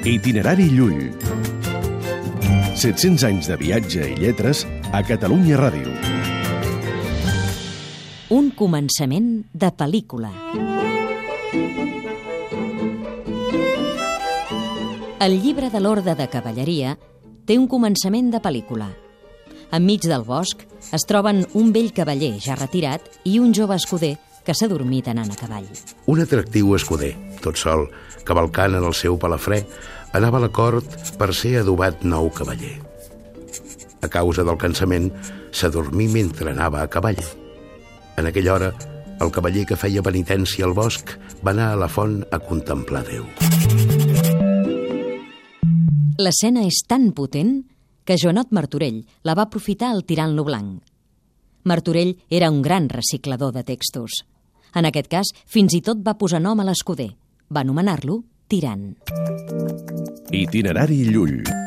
Itinerari Llull. 700 anys de viatge i lletres a Catalunya Ràdio. Un començament de pel·lícula. El llibre de l'Orde de Cavalleria té un començament de pel·lícula. Enmig del bosc es troben un vell cavaller ja retirat i un jove escuder que s'ha dormit anant a cavall. Un atractiu escuder, tot sol, cavalcant en el seu palafrè, anava a la cort per ser adobat nou cavaller. A causa del cansament, s'adormí mentre anava a cavall. En aquella hora, el cavaller que feia penitència al bosc va anar a la font a contemplar Déu. L'escena és tan potent que Joanot Martorell la va aprofitar al tirant-lo blanc. Martorell era un gran reciclador de textos. En aquest cas, fins i tot va posar nom a l'escuder. Va anomenar-lo Tirant. Itinerari Llull.